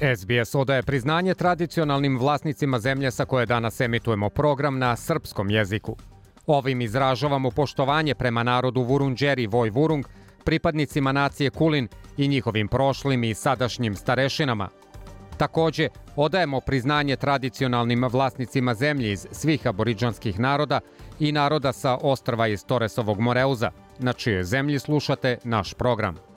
SBS odaje priznanje tradicionalnim vlasnicima zemlje sa koje danas emitujemo program na srpskom jeziku. Ovim izražavamo poštovanje prema narodu Vurunđeri Voj Vurung, pripadnicima nacije Kulin i njihovim prošlim i sadašnjim starešinama. Takođe, odajemo priznanje tradicionalnim vlasnicima zemlje iz svih aboriđanskih naroda i naroda sa ostrva iz Toresovog Moreuza, na čijoj zemlji slušate naš program.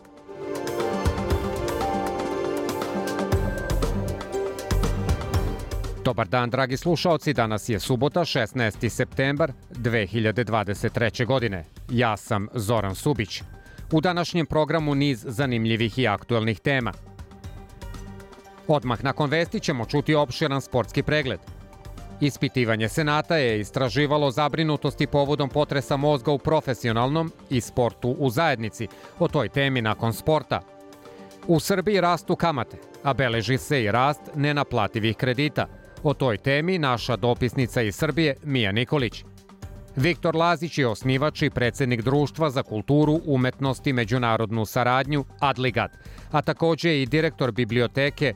Dobar dan, dragi slušaoci. Danas je subota, 16. septembar 2023. godine. Ja sam Zoran Subić. U današnjem programu niz zanimljivih i aktuelnih tema. Odmah nakon vesti ćemo čuti opširan sportski pregled. Ispitivanje Senata je istraživalo zabrinutosti povodom potresa mozga u profesionalnom i sportu u zajednici. O toj temi nakon sporta. U Srbiji rastu kamate, a beleži se i rast nenaplativih kredita – O toj temi naša dopisnica iz Srbije Mija Nikolić. Viktor Lazić je osnivač i predsednik Društva za kulturu, umetnost i međunarodnu saradnju Adligat, a takođe i direktor biblioteke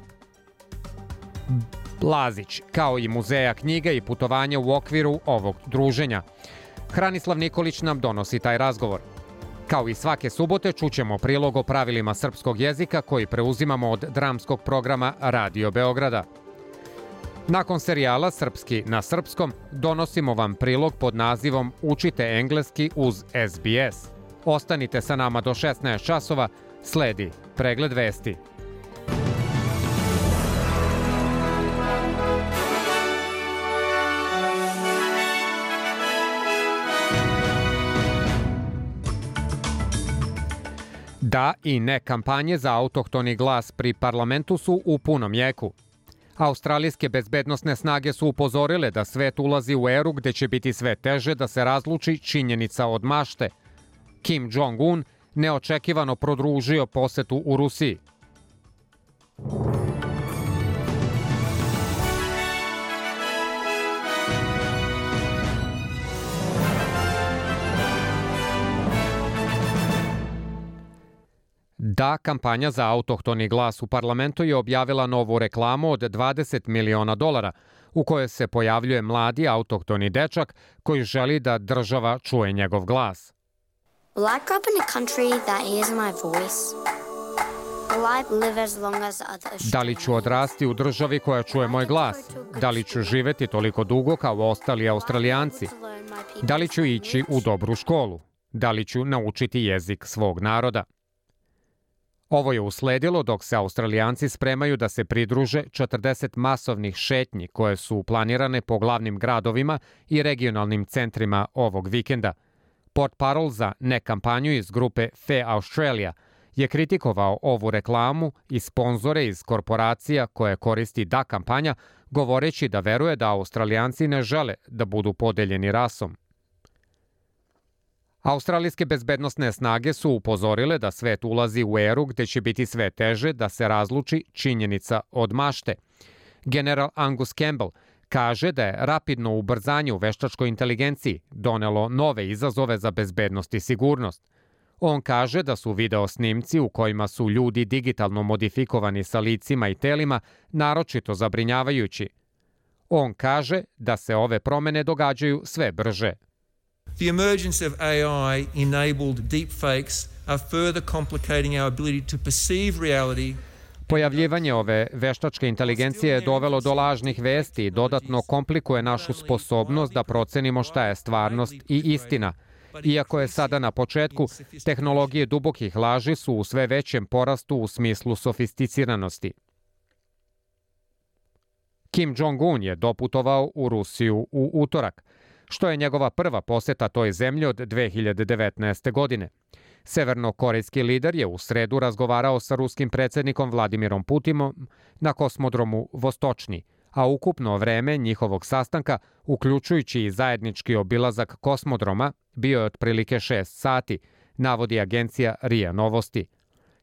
Lazić, kao i muzeja knjiga i putovanja u okviru ovog druženja. Hranislav Nikolić nam donosi taj razgovor. Kao i svake subote čućemo prilog o pravilima srpskog jezika koji preuzimamo od dramskog programa Radio Beograda – Nakon serijala Srpski na srpskom donosimo vam prilog pod nazivom Učite engleski uz SBS. Ostanite sa nama do 16 časova, sledi pregled vesti. Da i ne kampanje za autohtoni glas pri parlamentu su u punom jeku. Australijske bezbednostne snage su upozorile da svet ulazi u eru gde će biti sve teže da se razluči činjenica od mašte. Kim Jong-un neočekivano prodružio posetu u Rusiji. Da, kampanja za autohtoni glas u parlamentu je objavila novu reklamu od 20 miliona dolara, u kojoj se pojavljuje mladi autohtoni dečak koji želi da država čuje njegov glas. Will I grow up in a country that hears my voice? Da li ću odrasti u državi koja čuje moj glas? Da li ću živeti toliko dugo kao ostali australijanci? Da li ću ići u dobru školu? Da li ću naučiti jezik svog naroda? Ovo je usledilo dok se Australijanci spremaju da se pridruže 40 masovnih šetnji koje su planirane po glavnim gradovima i regionalnim centrima ovog vikenda. Port parol za nekampanju iz grupe Fe Australia je kritikovao ovu reklamu i sponzore iz korporacija koje koristi da kampanja, govoreći da veruje da Australijanci ne žele da budu podeljeni rasom. Australijske bezbednostne snage su upozorile da svet ulazi u eru gde će biti sve teže da se razluči činjenica od mašte. General Angus Campbell kaže da je rapidno ubrzanje u veštačkoj inteligenciji donelo nove izazove za bezbednost i sigurnost. On kaže da su video snimci u kojima su ljudi digitalno modifikovani sa licima i telima naročito zabrinjavajući. On kaže da se ove promene događaju sve brže. The emergence of AI enabled deepfakes are further complicating our ability to perceive reality Pojavljivanje ove veštačke inteligencije je dovelo do lažnih vesti i dodatno komplikuje našu sposobnost da procenimo šta je stvarnost i istina. Iako je sada na početku, tehnologije dubokih laži su u sve većem porastu u smislu sofisticiranosti. Kim Jong-un je doputovao u Rusiju u utorak – što je njegova prva poseta toj zemlji od 2019. godine. Severnokorejski lider je u sredu razgovarao sa ruskim predsednikom Vladimirom Putinom na kosmodromu Vostočni, a ukupno vreme njihovog sastanka, uključujući i zajednički obilazak kosmodroma, bio je otprilike 6 sati, navodi agencija RIA Novosti.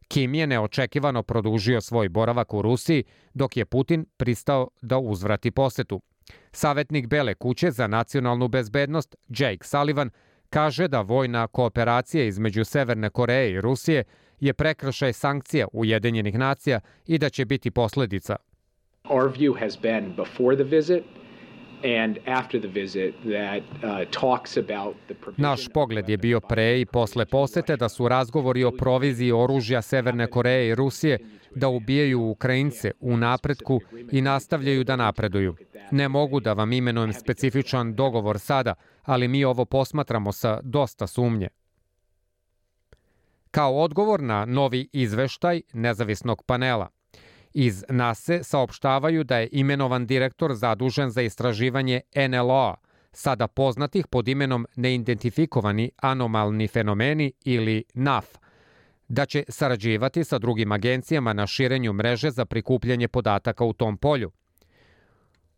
Kim je neočekivano produžio svoj boravak u Rusiji, dok je Putin pristao da uzvrati posetu. Savetnik Bele kuće za nacionalnu bezbednost Jake Sullivan kaže da vojna kooperacija između Severne Koreje i Rusije je prekršaj sankcija Ujedinjenih nacija i da će biti posledica. Our view has been before the visit Naš pogled je bio pre i posle posete da su razgovori o proviziji oružja Severne Koreje i Rusije da ubijaju Ukrajince u napretku i nastavljaju da napreduju. Ne mogu da vam imenujem specifičan dogovor sada, ali mi ovo posmatramo sa dosta sumnje. Kao odgovor na novi izveštaj nezavisnog panela, iz NASE saopštavaju da je imenovan direktor zadužen za istraživanje NLO, sada poznatih pod imenom neidentifikovani anomalni fenomeni ili NAF, da će sarađivati sa drugim agencijama na širenju mreže za prikupljanje podataka u tom polju –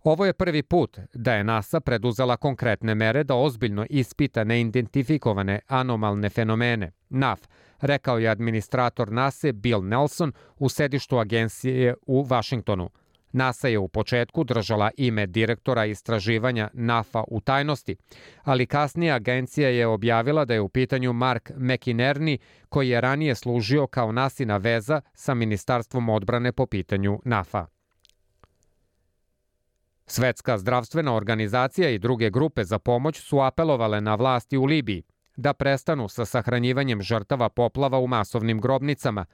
Ovo je prvi put da je NASA preduzela konkretne mere da ozbiljno ispita neidentifikovane anomalne fenomene, NAF, rekao je administrator NASA Bill Nelson u sedištu agencije u Vašingtonu. NASA je u početku držala ime direktora istraživanja NAFA u tajnosti, ali kasnije agencija je objavila da je u pitanju Mark McInerney, koji je ranije služio kao nasina veza sa Ministarstvom odbrane po pitanju NAFA. Svetska zdravstvena organizacija i druge grupe za pomoć su apelovale na vlasti u Libiji da prestanu sa sahranjivanjem žrtava poplava u masovnim grobnicama.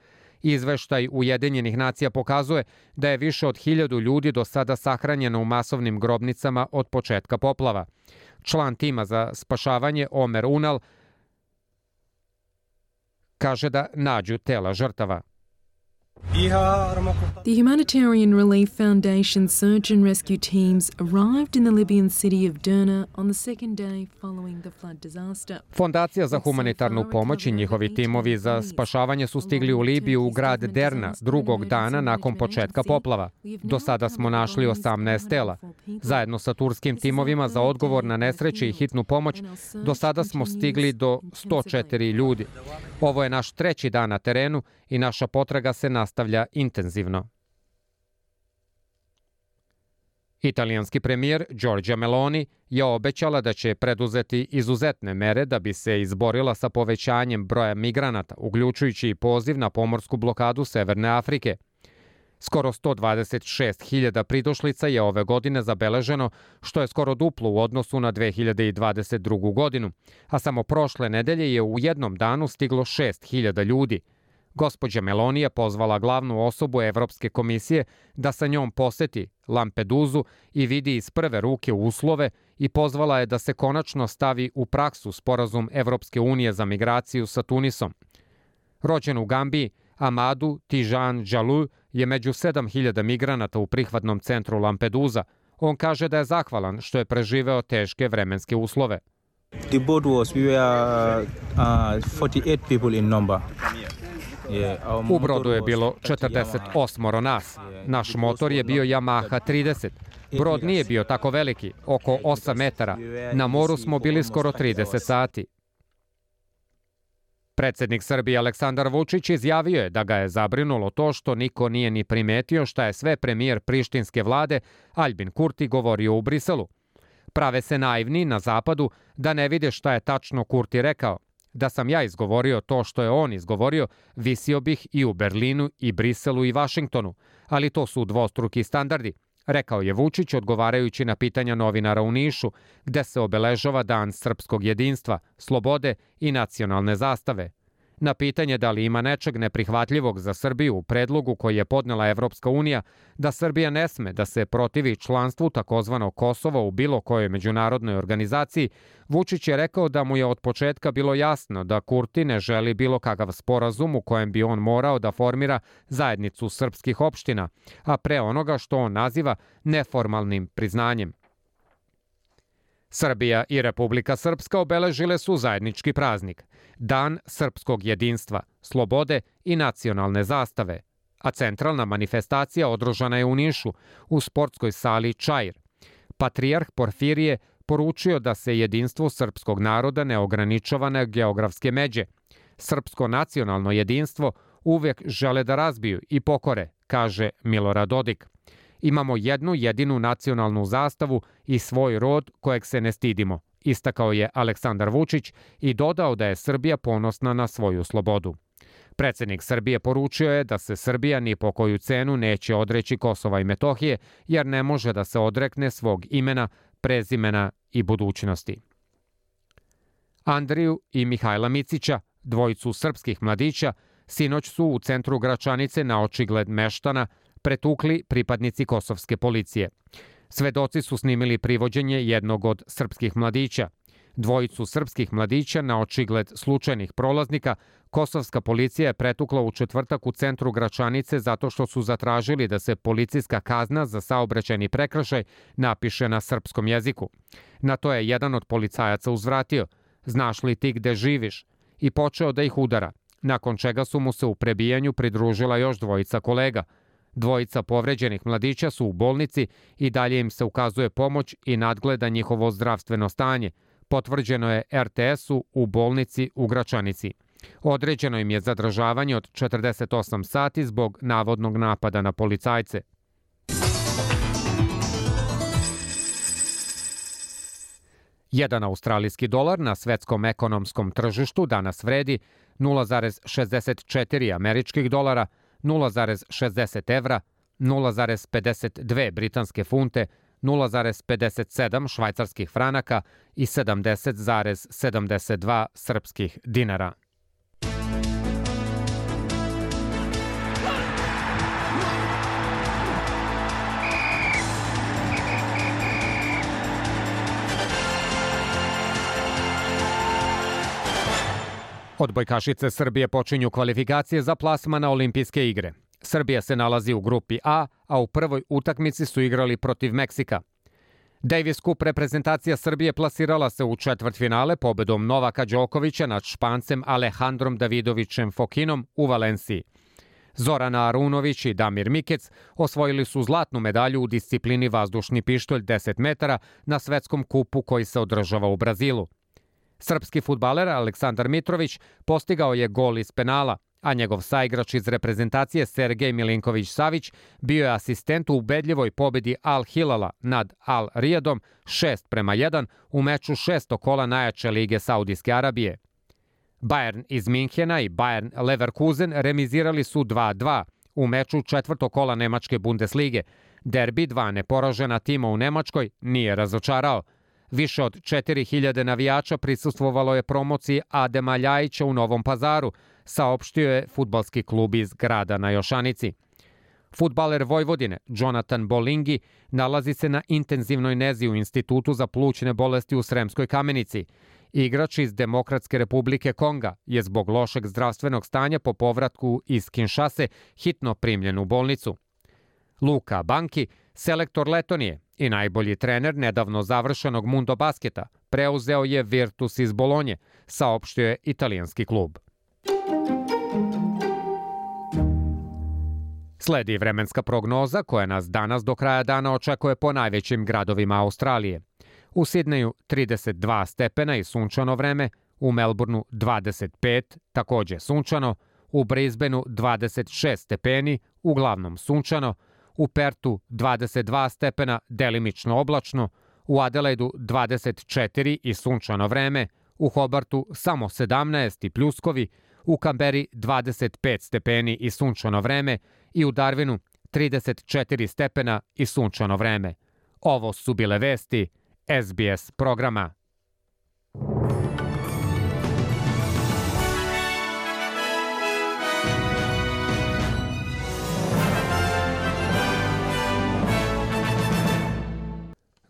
Izveštaj Ujedinjenih nacija pokazuje da je više od hiljadu ljudi do sada sahranjeno u masovnim grobnicama od početka poplava. Član tima za spašavanje Omer Unal kaže da nađu tela žrtava. The Humanitarian Relief Foundation search and rescue teams arrived in the Libyan city of Derna on the second day following the flood disaster. Fondacija za humanitarnu pomoć i njihovi timovi za spašavanje su stigli u Libiju u grad Derna drugog dana nakon početka poplava. Do sada smo našli 18 tela. Zajedno sa turskim timovima za odgovor na nesreće i hitnu pomoć, do sada smo stigli do 104 ljudi. Ovo je naš treći dan na terenu i naša potraga se nastavlja intenzivno. Italijanski premijer Giorgia Meloni je obećala da će preduzeti izuzetne mere da bi se izborila sa povećanjem broja migranata, uključujući i poziv na pomorsku blokadu Severne Afrike. Skoro 126.000 pridošlica je ove godine zabeleženo, što je skoro duplo u odnosu na 2022. godinu, a samo prošle nedelje je u jednom danu stiglo 6.000 ljudi – Gospođa Meloni je pozvala glavnu osobu Evropske komisije da sa njom poseti Lampeduzu i vidi iz prve ruke uslove i pozvala je da se konačno stavi u praksu sporazum Evropske unije za migraciju sa Tunisom. Rođen u Gambiji, Amadu Tijan Džalu je među 7000 migranata u prihvatnom centru Lampeduza. On kaže da je zahvalan što je preživeo teške vremenske uslove. The boat was, we were uh, 48 people in number. U brodu je bilo 48 nas. Naš motor je bio Yamaha 30. Brod nije bio tako veliki, oko 8 metara. Na moru smo bili skoro 30 sati. Predsednik Srbije Aleksandar Vučić izjavio je da ga je zabrinulo to što niko nije ni primetio šta je sve premijer prištinske vlade Albin Kurti govorio u Briselu. Prave se naivni na zapadu da ne vide šta je tačno Kurti rekao – Da sam ja izgovorio to što je on izgovorio, visio bih i u Berlinu i Briselu i Vašingtonu, ali to su dvostruki standardi, rekao je Vučić odgovarajući na pitanja novinara u Nišu, gde se obeležava Dan srpskog jedinstva, slobode i nacionalne zastave – Na pitanje da li ima nečeg neprihvatljivog za Srbiju u predlogu koji je podnela Evropska unija da Srbija ne sme da se protivi članstvu takozvano Kosova u bilo kojoj međunarodnoj organizaciji, Vučić je rekao da mu je od početka bilo jasno da Kurti ne želi bilo kakav sporazum u kojem bi on morao da formira zajednicu srpskih opština, a pre onoga što on naziva neformalnim priznanjem. Srbija i Republika Srpska obeležile su zajednički praznik, Dan srpskog jedinstva, slobode i nacionalne zastave, a centralna manifestacija održana je u Nišu, u sportskoj sali Čajr. Patrijarh Porfirije poručio da se jedinstvo srpskog naroda ne ograničava na geografske međe. Srpsko nacionalno jedinstvo uvek žele da razbiju i pokore, kaže Milorad Dodik. Imamo jednu jedinu nacionalnu zastavu i svoj rod kojeg se ne stidimo, istakao je Aleksandar Vučić i dodao da je Srbija ponosna na svoju slobodu. Predsednik Srbije poručio je da se Srbija ni po koju cenu neće odreći Kosova i Metohije, jer ne može da se odrekne svog imena, prezimena i budućnosti. Andriju i Mihajla Micića, dvojicu srpskih mladića, sinoć su u centru Gračanice na očigled meštana pretukli pripadnici kosovske policije. Svedoci su snimili privođenje jednog od srpskih mladića. Dvojicu srpskih mladića na očigled slučajnih prolaznika Kosovska policija je pretukla u četvrtak u centru Gračanice zato što su zatražili da se policijska kazna za saobraćajni prekršaj napiše na srpskom jeziku. Na to je jedan od policajaca uzvratio, znaš li ti gde živiš, i počeo da ih udara, nakon čega su mu se u prebijanju pridružila još dvojica kolega. Dvojica povređenih mladića su u bolnici i dalje im se ukazuje pomoć i nadgleda njihovo zdravstveno stanje, potvrđeno je RTS-u u bolnici u Gračanici. Određeno im je zadržavanje od 48 sati zbog navodnog napada na policajce. Jedan australijski dolar na svetskom ekonomskom tržištu danas vredi 0,64 američkih dolara, 0,60 evra, 0,52 britanske funte, 0,57 švajcarskih franaka i 70,72 srpskih dinara. Odbojkašice Srbije počinju kvalifikacije za plasma na olimpijske igre. Srbija se nalazi u grupi A, a u prvoj utakmici su igrali protiv Meksika. Davis Cup reprezentacija Srbije plasirala se u četvrtfinale pobedom Novaka Đokovića nad Špancem Alejandrom Davidovićem Fokinom u Valenciji. Zorana Arunović i Damir Mikec osvojili su zlatnu medalju u disciplini vazdušni pištolj 10 metara na svetskom kupu koji se održava u Brazilu. Srpski futbaler Aleksandar Mitrović postigao je gol iz penala, a njegov saigrač iz reprezentacije Sergej Milinković-Savić bio je asistent u ubedljivoj pobedi Al Hilala nad Al Rijadom 6 prema 1 u meču šesto kola najjače lige Saudijske Arabije. Bayern iz Minhena i Bayern Leverkusen remizirali su 2-2 u meču četvrtog kola Nemačke Bundeslige. Derbi dva neporažena tima u Nemačkoj nije razočarao – Više od 4000 navijača prisustvovalo je promociji Adema Ljajića u Novom pazaru, saopštio je futbalski klub iz grada na Jošanici. Futbaler Vojvodine, Jonathan Bolingi, nalazi se na intenzivnoj nezi u Institutu za plućne bolesti u Sremskoj kamenici. Igrač iz Demokratske republike Konga je zbog lošeg zdravstvenog stanja po povratku iz Kinšase hitno primljen u bolnicu. Luka Banki, selektor Letonije, i najbolji trener nedavno završenog Mundo basketa preuzeo je Virtus iz Bolonje, saopštio je italijanski klub. Sledi vremenska prognoza koja nas danas do kraja dana očekuje po najvećim gradovima Australije. U Sidneju 32 stepena i sunčano vreme, u Melbourneu 25, takođe sunčano, u Brisbaneu 26 stepeni, uglavnom sunčano, u Pertu 22 stepena, delimično oblačno, u Adelaidu 24 i sunčano vreme, u Hobartu samo 17 i pljuskovi, u Kamberi 25 stepeni i sunčano vreme i u Darwinu 34 stepena i sunčano vreme. Ovo su bile vesti SBS programa.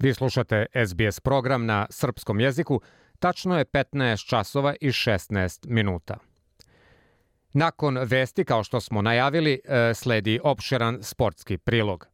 Vi slušate SBS program na srpskom jeziku. Tačno je 15 časova i 16 minuta. Nakon vesti, kao što smo najavili, e, sledi opširan sportski prilog.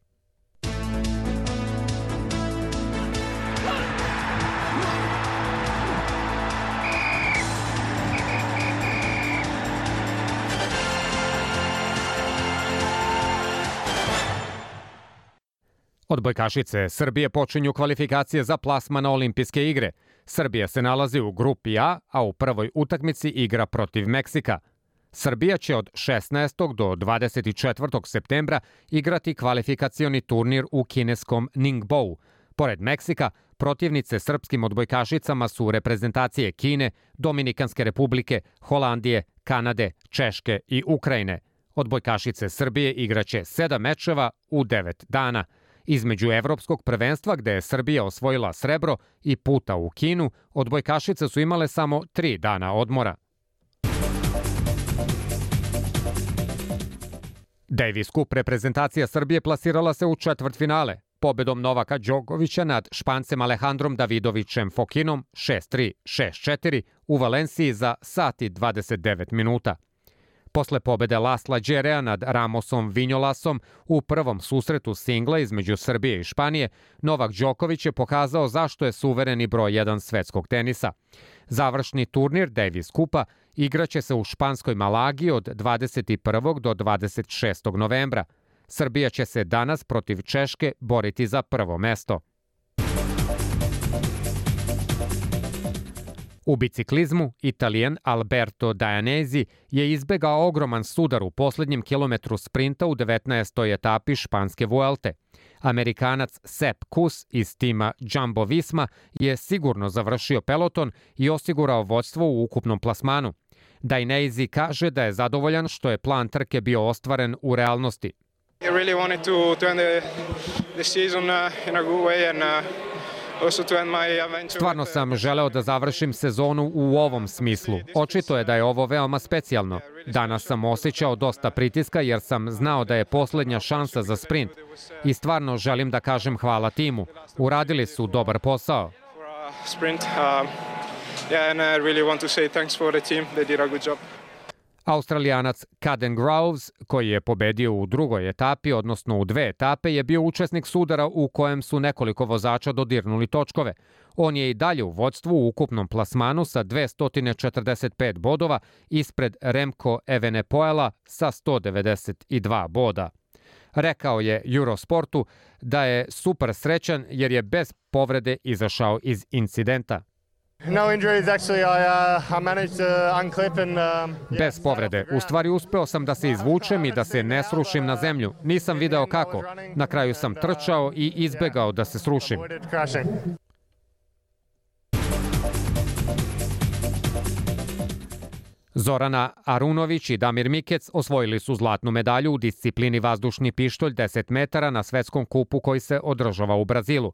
Odbojkašice Srbije počinju kvalifikacije za plasma na olimpijske igre. Srbija se nalazi u grupi A, a u prvoj utakmici igra protiv Meksika. Srbija će od 16. do 24. septembra igrati kvalifikacioni turnir u kineskom Ningbou. Pored Meksika, protivnice srpskim odbojkašicama su reprezentacije Kine, Dominikanske republike, Holandije, Kanade, Češke i Ukrajine. Odbojkašice Srbije igraće sedam mečeva u devet dana – Između evropskog prvenstva gde je Srbija osvojila srebro i puta u Kinu, odbojkašice su imale samo tri dana odmora. Davis Cup reprezentacija Srbije plasirala se u četvrt finale, pobedom Novaka Đogovića nad Špancem Alejandrom Davidovićem Fokinom 6-3, 6-4 u Valenciji za sati 29 minuta. Posle pobede Lasla Đerea nad Ramosom Vinjolasom u prvom susretu singla između Srbije i Španije, Novak Đoković je pokazao zašto je suvereni broj 1 svetskog tenisa. Završni turnir Davis Kupa igraće se u španskoj Malagi od 21. do 26. novembra. Srbija će se danas protiv Češke boriti za prvo mesto. U biciklizmu Italijan Alberto Dajanezi je izbegao ogroman sudar u poslednjem kilometru sprinta u 19. etapi španske Vuelte. Amerikanac Sepp Kuss iz tima Jumbo Visma je sigurno završio peloton i osigurao vodstvo u ukupnom plasmanu. Dainese kaže da je zadovoljan što je plan trke bio ostvaren u realnosti. I really wanted to, to end the, the season uh, in a good way and uh, Stvarno sam želeo da završim sezonu u ovom smislu. Očito je da je ovo veoma specijalno. Danas sam osjećao dosta pritiska jer sam znao da je poslednja šansa za sprint. I stvarno želim da kažem hvala timu. Uradili su dobar posao. Sprint, um, yeah, and I really want to say thanks for the team. They did a good job. Australijanac Caden Groves, koji je pobedio u drugoj etapi, odnosno u dve etape, je bio učesnik sudara u kojem su nekoliko vozača dodirnuli točkove. On je i dalje u vodstvu u ukupnom plasmanu sa 245 bodova ispred Remko Evenepoela sa 192 boda. Rekao je Eurosportu da je super srećan jer je bez povrede izašao iz incidenta. No injuries, actually, I, uh, I managed to unclip and... Um, Bez povrede. U stvari uspeo sam da se izvučem i da se ne srušim na zemlju. Nisam video kako. Na kraju sam trčao i izbegao da se srušim. Zorana Arunović i Damir Mikec osvojili su zlatnu medalju u disciplini vazdušni pištolj 10 metara na svetskom kupu koji se održava u Brazilu.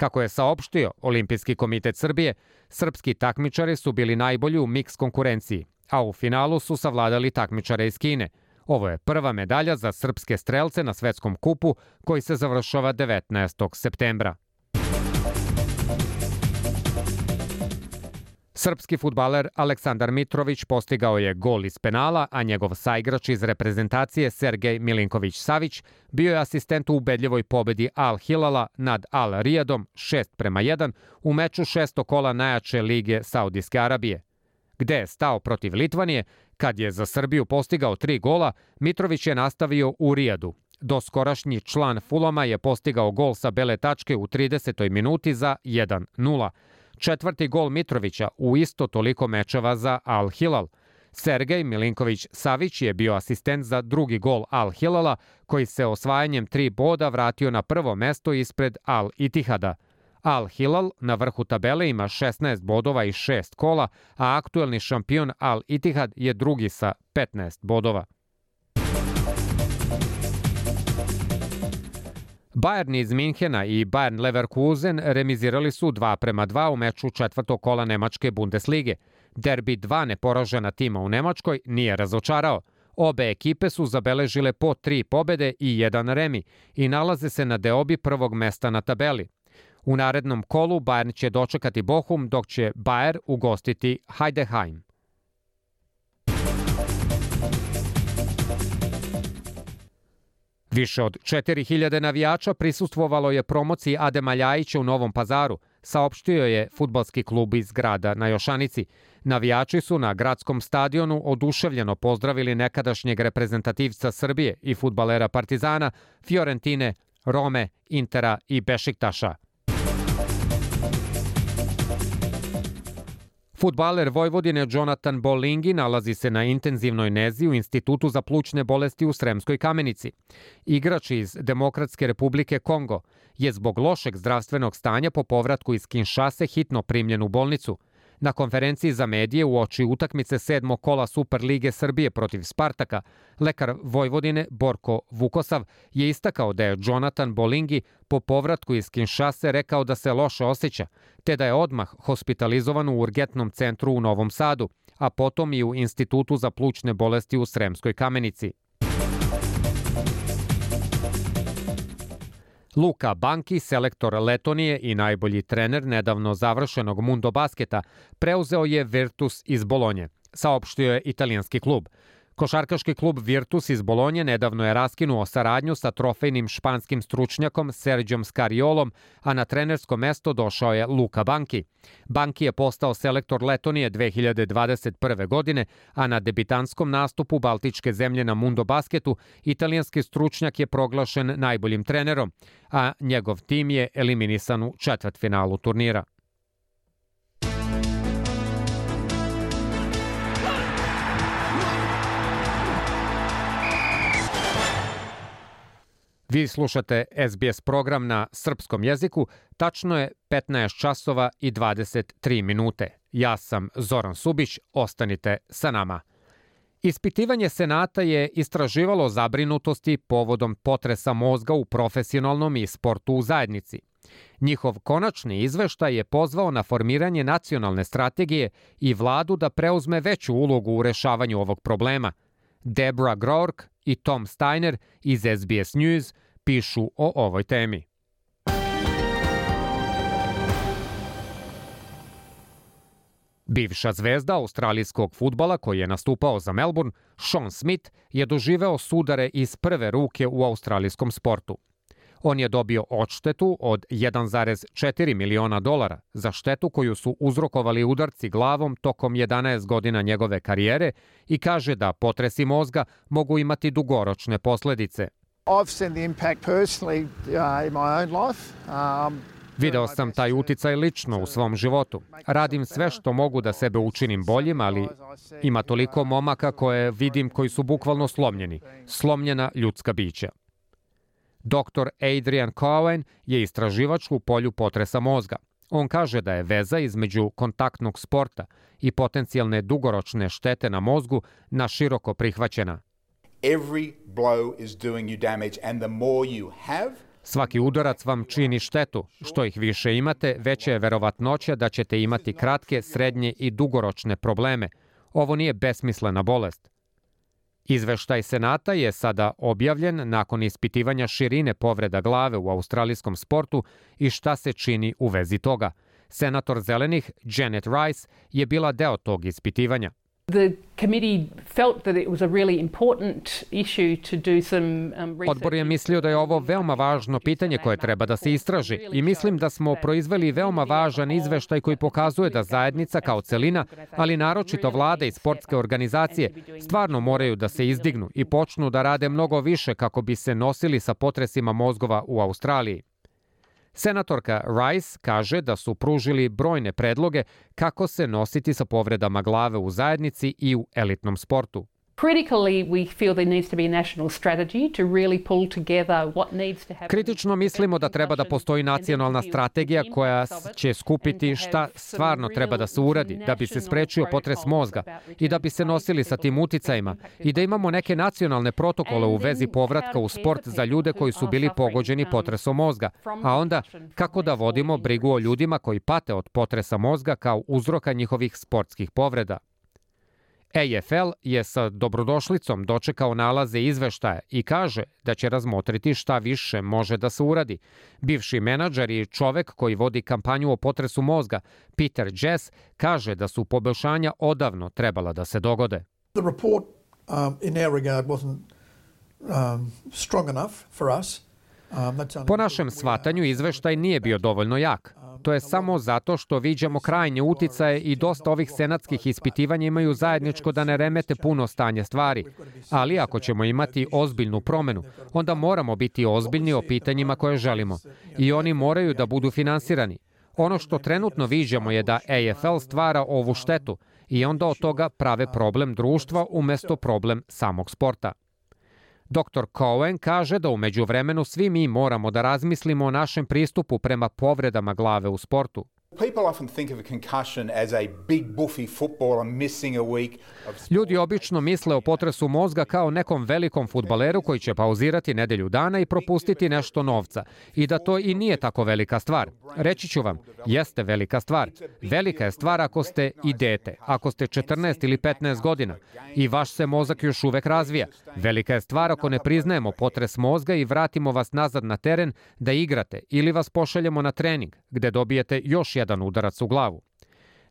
Kako je saopštio Olimpijski komitet Srbije, srpski takmičari su bili najbolji u miks konkurenciji, a u finalu su savladali takmičare iz Kine. Ovo je prva medalja za srpske strelce na svetskom kupu koji se završava 19. septembra. Srpski futbaler Aleksandar Mitrović postigao je gol iz penala, a njegov saigrač iz reprezentacije Sergej Milinković-Savić bio je asistent u ubedljivoj pobedi Al Hilala nad Al Rijadom 6 prema 1 u meču šesto kola najjače lige Saudijske Arabije. Gde je stao protiv Litvanije, kad je za Srbiju postigao tri gola, Mitrović je nastavio u Rijadu. Doskorašnji član Fulama je postigao gol sa bele tačke u 30. minuti za 1-0, četvrti gol Mitrovića u isto toliko mečeva za Al Hilal. Sergej Milinković-Savić je bio asistent za drugi gol Al Hilala, koji se osvajanjem tri boda vratio na prvo mesto ispred Al Itihada. Al Hilal na vrhu tabele ima 16 bodova i 6 kola, a aktuelni šampion Al Itihad je drugi sa 15 bodova. Bayern iz Minhena i Bayern Leverkusen remizirali su 2 prema 2 u meču četvrtog kola Nemačke Bundeslige. Derbi dva neporažena tima u Nemačkoj nije razočarao. Obe ekipe su zabeležile po tri pobede i jedan remi i nalaze se na deobi prvog mesta na tabeli. U narednom kolu Bayern će dočekati Bochum, dok će Bayer ugostiti Heideheim. Više od 4000 navijača prisustvovalo je promociji Adema Ljajića u Novom pazaru, saopštio je futbalski klub iz grada na Jošanici. Navijači su na gradskom stadionu oduševljeno pozdravili nekadašnjeg reprezentativca Srbije i futbalera Partizana Fiorentine Rome, Intera i Bešiktaša. Futbaler Vojvodine Jonathan Bolingi nalazi se na intenzivnoj nezi u Institutu za plućne bolesti u Sremskoj kamenici. Igrač iz Demokratske republike Kongo je zbog lošeg zdravstvenog stanja po povratku iz Kinšase hitno primljen u bolnicu – Na konferenciji za medije u oči utakmice sedmog kola Super Lige Srbije protiv Spartaka, lekar Vojvodine Borko Vukosav je istakao da je Jonathan Bolingi po povratku iz Kinšase rekao da se loše osjeća, te da je odmah hospitalizovan u urgentnom centru u Novom Sadu, a potom i u Institutu za plućne bolesti u Sremskoj kamenici. Luka Banki, selektor Letonije i najbolji trener nedavno završenog Mundo basketa, preuzeo je Virtus iz Bolonje, saopštio je italijanski klub – Košarkaški klub Virtus iz Bolonje nedavno je raskinuo saradnju sa trofejnim španskim stručnjakom Serđom Skariolom, a na trenersko mesto došao je Luka Banki. Banki je postao selektor Letonije 2021. godine, a na debitanskom nastupu Baltičke zemlje na Mundo basketu italijanski stručnjak je proglašen najboljim trenerom, a njegov tim je eliminisan u četvrtfinalu turnira. Vi slušate SBS program na srpskom jeziku, tačno je 15 časova i 23 minute. Ja sam Zoran Subić, ostanite sa nama. Ispitivanje Senata je istraživalo zabrinutosti povodom potresa mozga u profesionalnom i sportu u zajednici. Njihov konačni izveštaj je pozvao na formiranje nacionalne strategije i vladu da preuzme veću ulogu u rešavanju ovog problema. Debra Grork i Tom Steiner iz SBS News pišu o ovoj temi. Bivša zvezda australijskog futbala koji je nastupao za Melbourne, Sean Smith, je doživeo sudare iz prve ruke u australijskom sportu. On je dobio odštetu od 1,4 miliona dolara za štetu koju su uzrokovali udarci glavom tokom 11 godina njegove karijere i kaže da potresi mozga mogu imati dugoročne posledice – I've seen the impact personally uh, in my own life. Um, Video sam taj uticaj lično u svom životu. Radim sve što mogu da sebe učinim boljim, ali ima toliko momaka koje vidim koji su bukvalno slomljeni. Slomljena ljudska bića. Dr. Adrian Cowen je istraživač u polju potresa mozga. On kaže da je veza između kontaktnog sporta i potencijalne dugoročne štete na mozgu na široko prihvaćena. Every blow is doing you damage and the more you have, Svaki udarac vam čini štetu. Što ih više imate, veća je verovatnoća da ćete imati kratke, srednje i dugoročne probleme. Ovo nije besmislena bolest. Izveštaj Senata je sada objavljen nakon ispitivanja širine povreda glave u australijskom sportu i šta se čini u vezi toga. Senator Zelenih Janet Rice je bila deo tog ispitivanja. Odbor je mislio da je ovo veoma važno pitanje koje treba da se istraži i mislim da smo proizveli veoma važan izveštaj koji pokazuje da zajednica kao celina, ali naročito vlade i sportske organizacije stvarno moraju da se izdignu i počnu da rade mnogo više kako bi se nosili sa potresima mozgova u Australiji. Senatorka Rice kaže da su pružili brojne predloge kako se nositi sa povredama glave u zajednici i u elitnom sportu. Kritično mislimo da treba da postoji nacionalna strategija koja će skupiti šta stvarno treba da se uradi da bi se sprečio potres mozga i da bi se nosili sa tim uticajima i da imamo neke nacionalne protokole u vezi povratka u sport za ljude koji su bili pogođeni potresom mozga, a onda kako da vodimo brigu o ljudima koji pate od potresa mozga kao uzroka njihovih sportskih povreda. AFL je sa dobrodošlicom dočekao nalaze izveštaja i kaže da će razmotriti šta više može da se uradi. Bivši menadžer i čovek koji vodi kampanju o potresu mozga, Peter Jess, kaže da su poboljšanja odavno trebala da se dogode. The report um, in our regard wasn't um, strong enough for us Po našem shvatanju izveštaj nije bio dovoljno jak. To je samo zato što viđamo krajnje uticaje i dosta ovih senatskih ispitivanja imaju zajedničko da ne remete puno stanje stvari. Ali ako ćemo imati ozbiljnu promenu, onda moramo biti ozbiljni o pitanjima koje želimo. I oni moraju da budu finansirani. Ono što trenutno viđamo je da AFL stvara ovu štetu i onda od toga prave problem društva umesto problem samog sporta. Dr. Cohen kaže da umeđu vremenu svi mi moramo da razmislimo o našem pristupu prema povredama glave u sportu. Ljudi obično misle o potresu mozga kao nekom velikom futbaleru koji će pauzirati nedelju dana i propustiti nešto novca. I da to i nije tako velika stvar. Reći ću vam, jeste velika stvar. Velika je stvar ako ste i dete, ako ste 14 ili 15 godina i vaš se mozak još uvek razvija. Velika je stvar ako ne priznajemo potres mozga i vratimo vas nazad na teren da igrate ili vas pošaljemo na trening gde dobijete još jedan udarac u glavu.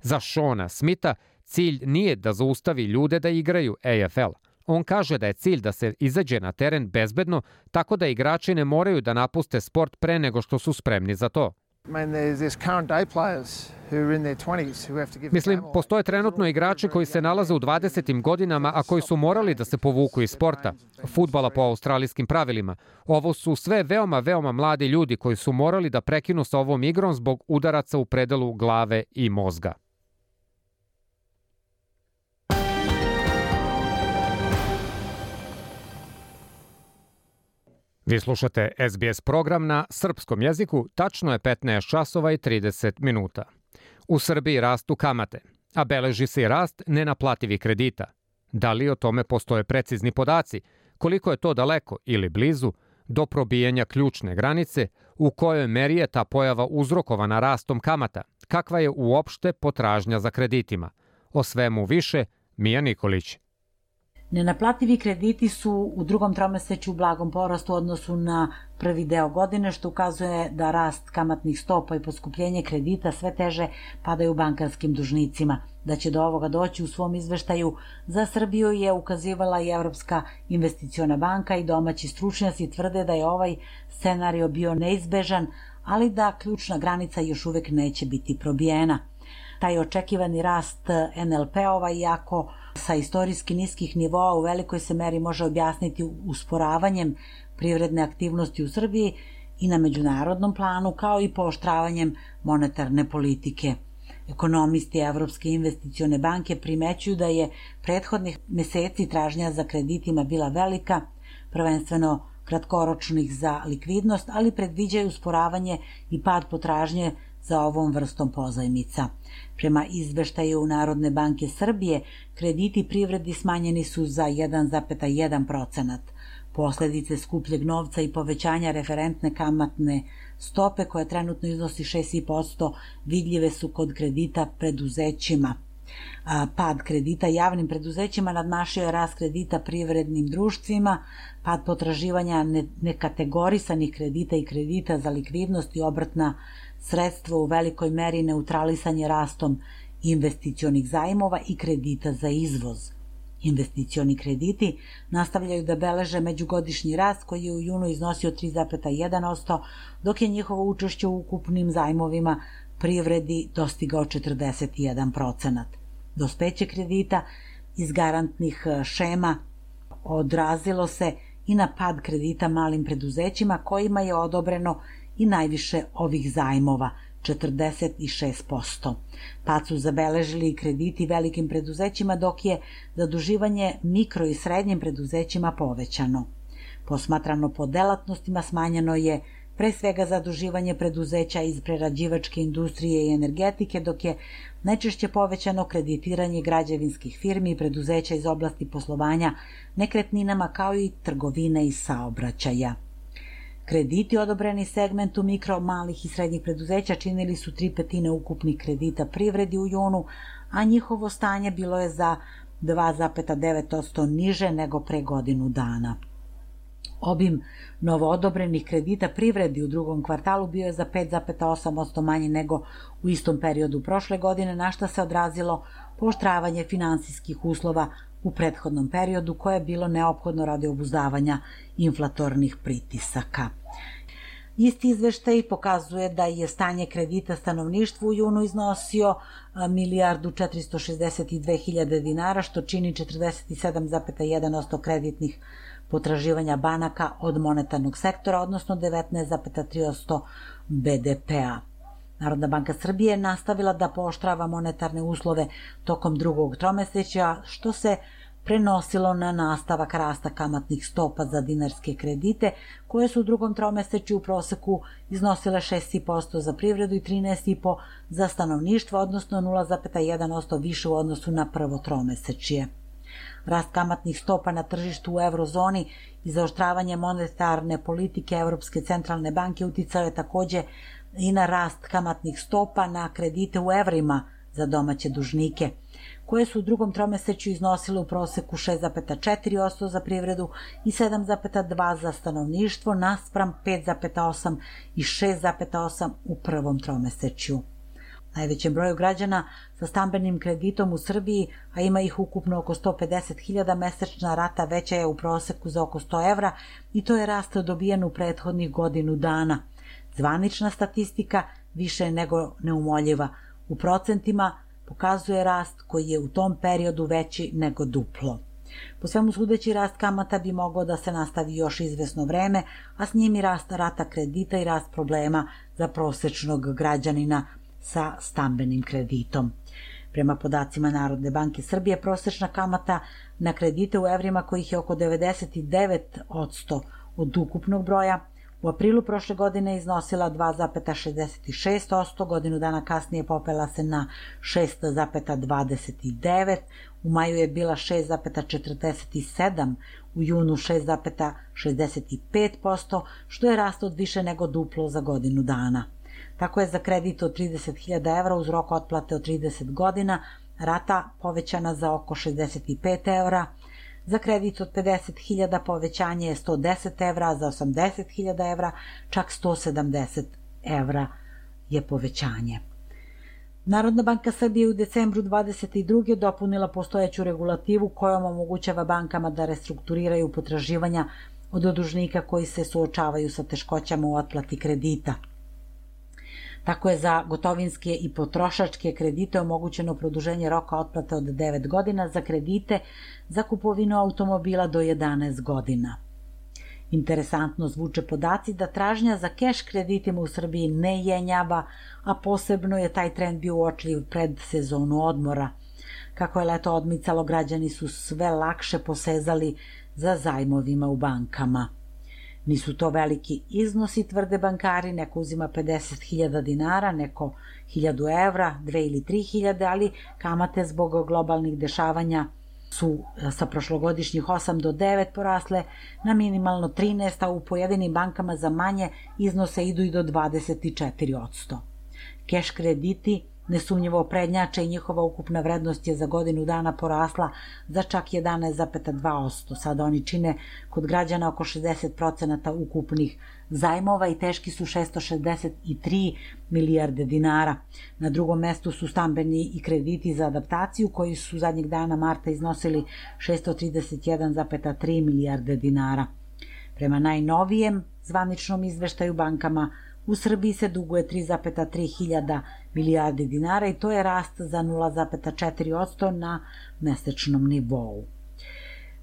Za Šona Smita cilj nije da zaustavi ljude da igraju AFL. On kaže da je cilj da se izađe na teren bezbedno, tako da igrači ne moraju da napuste sport pre nego što su spremni za to. Mislim, postoje trenutno igrači koji se nalaze u 20. godinama, a koji su morali da se povuku iz sporta, futbala po australijskim pravilima. Ovo su sve veoma, veoma mladi ljudi koji su morali da prekinu sa ovom igrom zbog udaraca u predelu glave i mozga. Vi slušate SBS program na srpskom jeziku, tačno je 15 časova i 30 minuta. U Srbiji rastu kamate, a beleži se i rast nenaplativih kredita. Da li o tome postoje precizni podaci, koliko je to daleko ili blizu, do probijanja ključne granice, u kojoj meri je ta pojava uzrokovana rastom kamata, kakva je uopšte potražnja za kreditima. O svemu više, Mija Nikolić. Nenaplativi krediti su u drugom tromeseću u blagom porastu u odnosu na prvi deo godine, što ukazuje da rast kamatnih stopa i poskupljenje kredita sve teže padaju bankarskim dužnicima. Da će do ovoga doći u svom izveštaju za Srbiju je ukazivala i Evropska investiciona banka i domaći stručnjaci tvrde da je ovaj scenario bio neizbežan, ali da ključna granica još uvek neće biti probijena. Taj očekivani rast NLP-ova, iako sa istorijski niskih nivoa u velikoj se meri može objasniti usporavanjem privredne aktivnosti u Srbiji i na međunarodnom planu, kao i pooštravanjem monetarne politike. Ekonomisti Evropske investicione banke primećuju da je prethodnih meseci tražnja za kreditima bila velika, prvenstveno kratkoročnih za likvidnost, ali predviđaju usporavanje i pad potražnje za ovom vrstom pozajmica. Prema izveštaju Narodne banke Srbije, krediti privredi smanjeni su za 1,1 procenat. Posledice skupljeg novca i povećanja referentne kamatne stope, koja trenutno iznosi 6,5%, vidljive su kod kredita preduzećima. Pad kredita javnim preduzećima nadmašio je rast kredita privrednim društvima, pad potraživanja nekategorisanih kredita i kredita za likvidnost i obrtna sredstvo u velikoj meri neutralisanje rastom investicionih zajmova i kredita za izvoz. Investicioni krediti nastavljaju da beleže međugodišnji rast koji je u junu iznosio 3,1%, dok je njihovo učešće u ukupnim zajmovima privredi dostigao 41%. Dospeće kredita iz garantnih e, šema odrazilo se i na pad kredita malim preduzećima kojima je odobreno i najviše ovih zajmova, 46%. Pad su zabeležili krediti velikim preduzećima dok je zaduživanje mikro i srednjim preduzećima povećano. Posmatrano po delatnostima smanjeno je pre svega zaduživanje preduzeća iz prerađivačke industrije i energetike, dok je najčešće povećano kreditiranje građevinskih firmi i preduzeća iz oblasti poslovanja nekretninama kao i trgovine i saobraćaja. Krediti odobreni segmentu mikro, malih i srednjih preduzeća činili su tri petine ukupnih kredita privredi u junu, a njihovo stanje bilo je za 2,9% niže nego pre godinu dana. Obim novoodobrenih kredita privredi u drugom kvartalu bio je za 5,8% manji nego u istom periodu prošle godine, na šta se odrazilo pooštravanje finansijskih uslova u prethodnom periodu koje je bilo neophodno radi obuzdavanja inflatornih pritisaka. Isti izveštaj pokazuje da je stanje kredita stanovništvu u junu iznosio milijardu 462 hiljade dinara, što čini 47,1% kreditnih potraživanja banaka od monetarnog sektora, odnosno 19,3% BDP-a. Narodna banka Srbije nastavila da pooštrava monetarne uslove tokom drugog tromeseća, što se prenosilo na nastavak rasta kamatnih stopa za dinarske kredite, koje su u drugom tromesečju u proseku iznosile 6,5% za privredu i 13,5% za stanovništvo, odnosno 0,1% više u odnosu na prvo tromesečje. Rast kamatnih stopa na tržištu u eurozoni i zaoštravanje monetarne politike Evropske centralne banke uticao je takođe i na rast kamatnih stopa na kredite u evrima za domaće dužnike, koje su u drugom tromeseću iznosile u proseku 6,4% za privredu i 7,2% za stanovništvo, naspram 5,8% i 6,8% u prvom tromeseću. Najvećem broju građana sa stambenim kreditom u Srbiji, a ima ih ukupno oko 150.000, mesečna rata veća je u proseku za oko 100 evra i to je rast dobijen u prethodnih godinu dana. Zvanična statistika više je nego neumoljiva. U procentima pokazuje rast koji je u tom periodu veći nego duplo. Po svemu sudeći rast kamata bi mogao da se nastavi još izvesno vreme, a s njim i rast rata kredita i rast problema za prosečnog građanina sa stambenim kreditom. Prema podacima Narodne banke Srbije, prosečna kamata na kredite u evrima kojih je oko 99% od ukupnog broja U aprilu prošle godine iznosila 2,66%, godinu dana kasnije popela se na 6,29%, u maju je bila 6,47%, u junu 6,65%, što je rast od više nego duplo za godinu dana. Tako je za kredit od 30.000 evra uz rok otplate od 30 godina rata povećana za oko 65 evra, Za kredit od 50.000 povećanje je 110 evra, za 80.000 evra čak 170 evra je povećanje. Narodna banka Srbije u decembru 22. dopunila postojeću regulativu kojom omogućava bankama da restrukturiraju potraživanja od odužnika koji se suočavaju sa teškoćama u otplati kredita – Tako je za gotovinske i potrošačke kredite omogućeno produženje roka otplate od 9 godina, za kredite za kupovinu automobila do 11 godina. Interesantno zvuče podaci da tražnja za keš kreditima u Srbiji ne jenjava, a posebno je taj trend bio uočljiv pred sezonu odmora. Kako je leto odmicalo, građani su sve lakše posezali za zajmovima u bankama. Nisu to veliki iznosi, tvrde bankari, neko uzima 50.000 dinara, neko 1000 evra, 2 ili 3000, ali kamate zbog globalnih dešavanja su e, sa prošlogodišnjih 8 do 9 porasle na minimalno 13, a u pojedinim bankama za manje iznose idu i do 24%. Keš krediti Nesumnjivo prednjače i njihova ukupna vrednost je za godinu dana porasla za čak 11,2%. Sada oni čine kod građana oko 60% ukupnih zajmova i teški su 663 milijarde dinara. Na drugom mestu su stambeni i krediti za adaptaciju koji su zadnjeg dana marta iznosili 631,3 milijarde dinara. Prema najnovijem zvaničnom izveštaju bankama U Srbiji se duguje 3,3 hiljada milijardi dinara i to je rast za 0,4% na mesečnom nivou.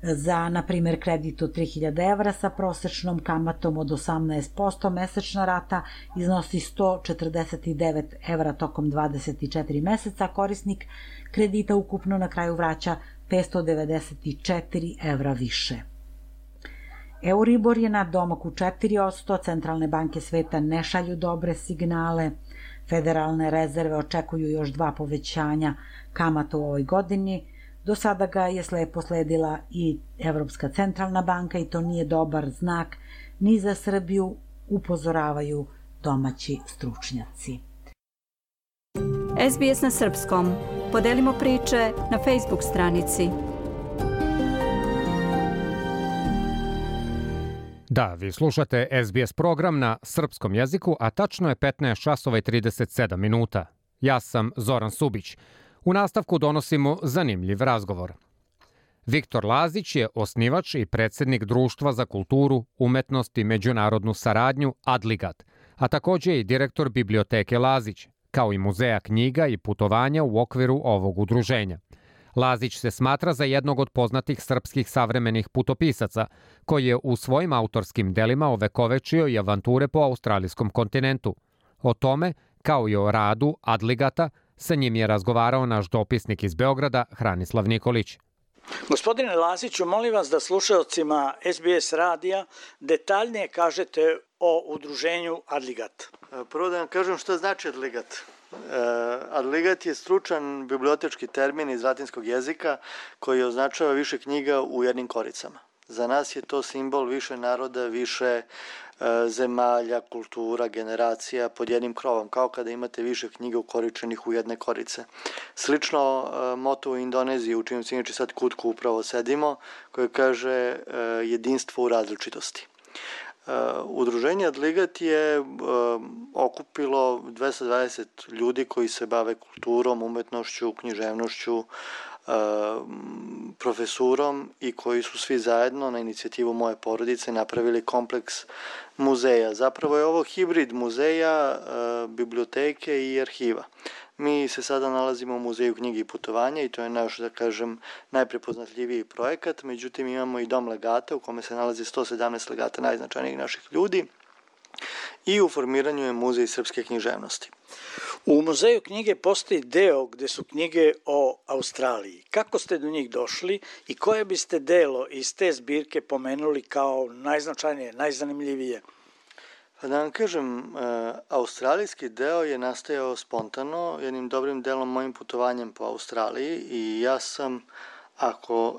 Za, na primer, kredit od 3000 evra sa prosečnom kamatom od 18% mesečna rata iznosi 149 evra tokom 24 meseca, korisnik kredita ukupno na kraju vraća 594 evra više. Euribor je na domaku 4%, centralne banke sveta ne šalju dobre signale, federalne rezerve očekuju još dva povećanja kamata u ovoj godini, do sada ga je slepo sledila i Evropska centralna banka i to nije dobar znak ni za Srbiju, upozoravaju domaći stručnjaci. SBS na srpskom. Podelimo priče na Facebook stranici Da, vi slušate SBS program na srpskom jeziku, a tačno je 15 časova i 37 minuta. Ja sam Zoran Subić. U nastavku donosimo zanimljiv razgovor. Viktor Lazić je osnivač i predsednik Društva za kulturu, umetnost i međunarodnu saradnju Adligat, a takođe i direktor biblioteke Lazić, kao i muzeja knjiga i putovanja u okviru ovog udruženja. Lazić se smatra za jednog od poznatih srpskih savremenih putopisaca, koji je u svojim autorskim delima ovekovečio i avanture po australijskom kontinentu. O tome, kao i o radu Adligata, sa njim je razgovarao naš dopisnik iz Beograda, Hranislav Nikolić. Gospodine Laziću, molim vas da slušalcima SBS radija detaljnije kažete o udruženju Adligat. Prvo da vam kažem šta znači Adligat. Adligat je stručan bibliotečki termin iz latinskog jezika koji označava više knjiga u jednim koricama. Za nas je to simbol više naroda, više zemalja, kultura, generacija pod jednim krovom, kao kada imate više knjiga ukoričenih u jedne korice. Slično moto u Indoneziji, u se inače sad kutku upravo sedimo, koje kaže jedinstvo u različitosti. Udruženje Adligat je okupilo 220 ljudi koji se bave kulturom, umetnošću, književnošću, profesurom i koji su svi zajedno na inicijativu moje porodice napravili kompleks muzeja. Zapravo je ovo hibrid muzeja, biblioteke i arhiva. Mi se sada nalazimo u Muzeju knjige i putovanja i to je naš, da kažem, najprepoznatljiviji projekat. Međutim, imamo i dom legata u kome se nalazi 117 legata najznačajnijih naših ljudi i u formiranju je Muzej srpske književnosti. U Muzeju knjige postoji deo gde su knjige o Australiji. Kako ste do njih došli i koje biste delo iz te zbirke pomenuli kao najznačajnije, najzanimljivije? Pa da vam kažem, australijski deo je nastajao spontano, jednim dobrim delom mojim putovanjem po Australiji i ja sam, ako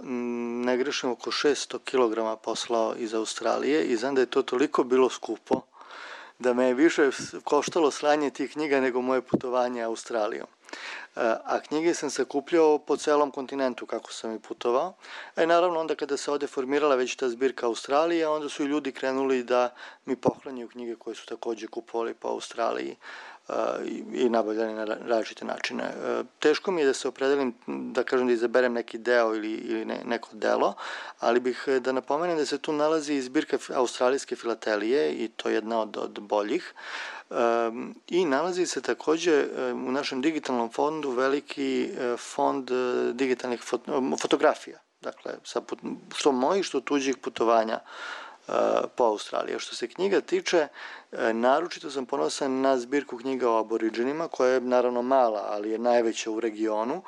ne grešim, oko 600 kg poslao iz Australije i znam da je to toliko bilo skupo da me je više koštalo slanje tih knjiga nego moje putovanje Australijom. A knjige sam sakupljao po celom kontinentu kako sam i putovao. E naravno onda kada se ovde formirala već ta zbirka Australije, onda su i ljudi krenuli da mi pohranjaju knjige koje su takođe kupovali po Australiji i nabavljali na različite načine. Teško mi je da se opredelim, da kažem da izaberem neki deo ili, ili ne, neko delo, ali bih da napomenem da se tu nalazi zbirka australijske filatelije i to je jedna od, od boljih. I nalazi se takođe u našem digitalnom fondu veliki fond digitalnih fotografija. Dakle, sa, što mojih, što tuđih putovanja po Australiji. Što se knjiga tiče, naročito sam ponosan na zbirku knjiga o aboriđenima, koja je naravno mala, ali je najveća u regionu,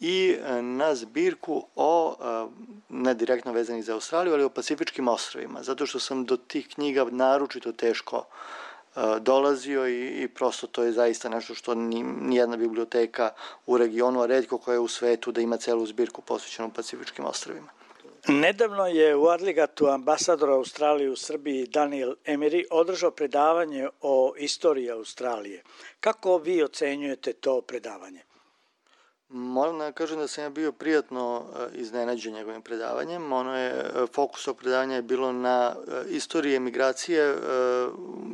i na zbirku o, ne direktno vezanih za Australiju, ali o Pacifičkim ostrovima, zato što sam do tih knjiga naročito teško dolazio i, i prosto to je zaista nešto što ni, nijedna biblioteka u regionu, a redko koja je u svetu da ima celu zbirku posvećenu Pacifičkim ostrovima. Nedavno je u Adligatu ambasador Australije u Srbiji Daniel Emery održao predavanje o istoriji Australije. Kako vi ocenjujete to predavanje? Moram da kažem da sam ja bio prijatno iznenađen njegovim predavanjem. Ono je, fokus ovog predavanja je bilo na istoriji emigracije,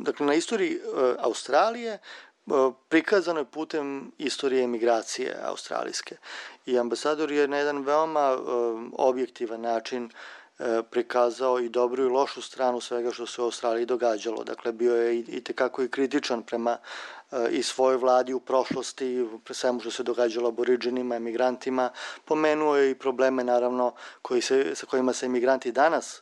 dakle na istoriji Australije, prikazano je putem istorije emigracije australijske. I ambasador je na jedan veoma objektivan način prikazao i dobru i lošu stranu svega što se u Australiji događalo. Dakle, bio je i tekako i kritičan prema i svojoj vladi u prošlosti, pre svemu što se događalo aboriđenima, emigrantima. Pomenuo je i probleme, naravno, koji se, sa kojima se emigranti danas